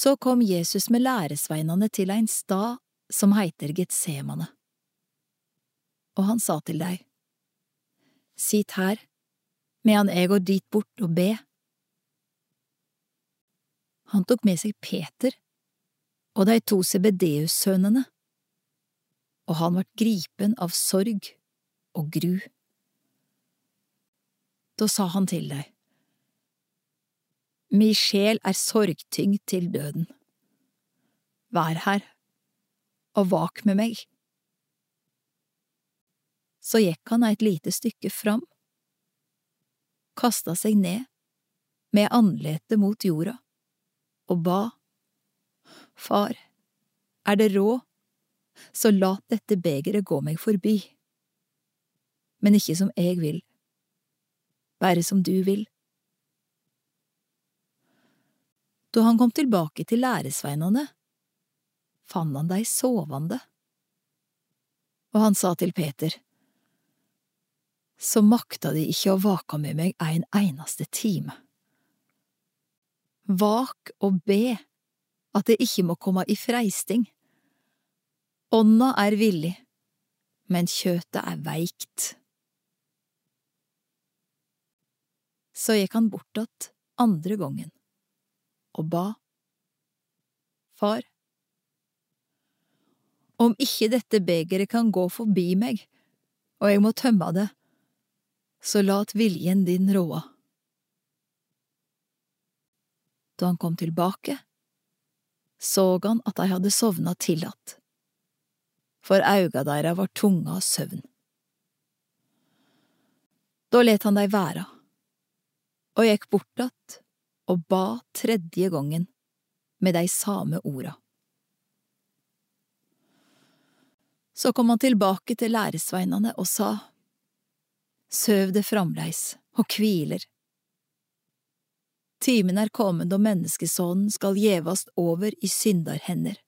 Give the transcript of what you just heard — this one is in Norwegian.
Så kom Jesus med læresveinene til ein stad som heiter Getsemane. Og han sa til dei, Sitt her, medan eg går dit bort og be. Han tok med seg Peter og de to Sebedeus-sønnene, og han vart gripen av sorg og gru. Da sa han til dei, Mi sjel er sorgtyngd til døden. Vær her og vak med meg. Så gikk han et lite stykke fram, kasta seg ned med andletet mot jorda og ba, Far, er det råd, så lat dette begeret gå meg forbi, men ikke som jeg vil, bare som du vil. Da han kom tilbake til læresveinene, fant han dei sovende. Og han sa til Peter, Så makta de ikke å vake med meg ein eneste time. Vak og be at det ikke må komme i freisting. Ånda er villig, men kjøtet er veikt. Så gikk han bort att andre gangen og ba. Far, om ikke dette begeret kan gå forbi meg, og jeg må tømme det, så lat viljen din råde. Da han kom tilbake, så han at de hadde sovna tillatt, for auga deira var tunga av søvn. Da let han dei være, og gikk bort att og ba tredje gangen med dei same orda. Så kom han tilbake til læresveinane og sa, Søv det framleis og kviler. Timen er kommet og menneskesonen skal gjevast over i syndarhender.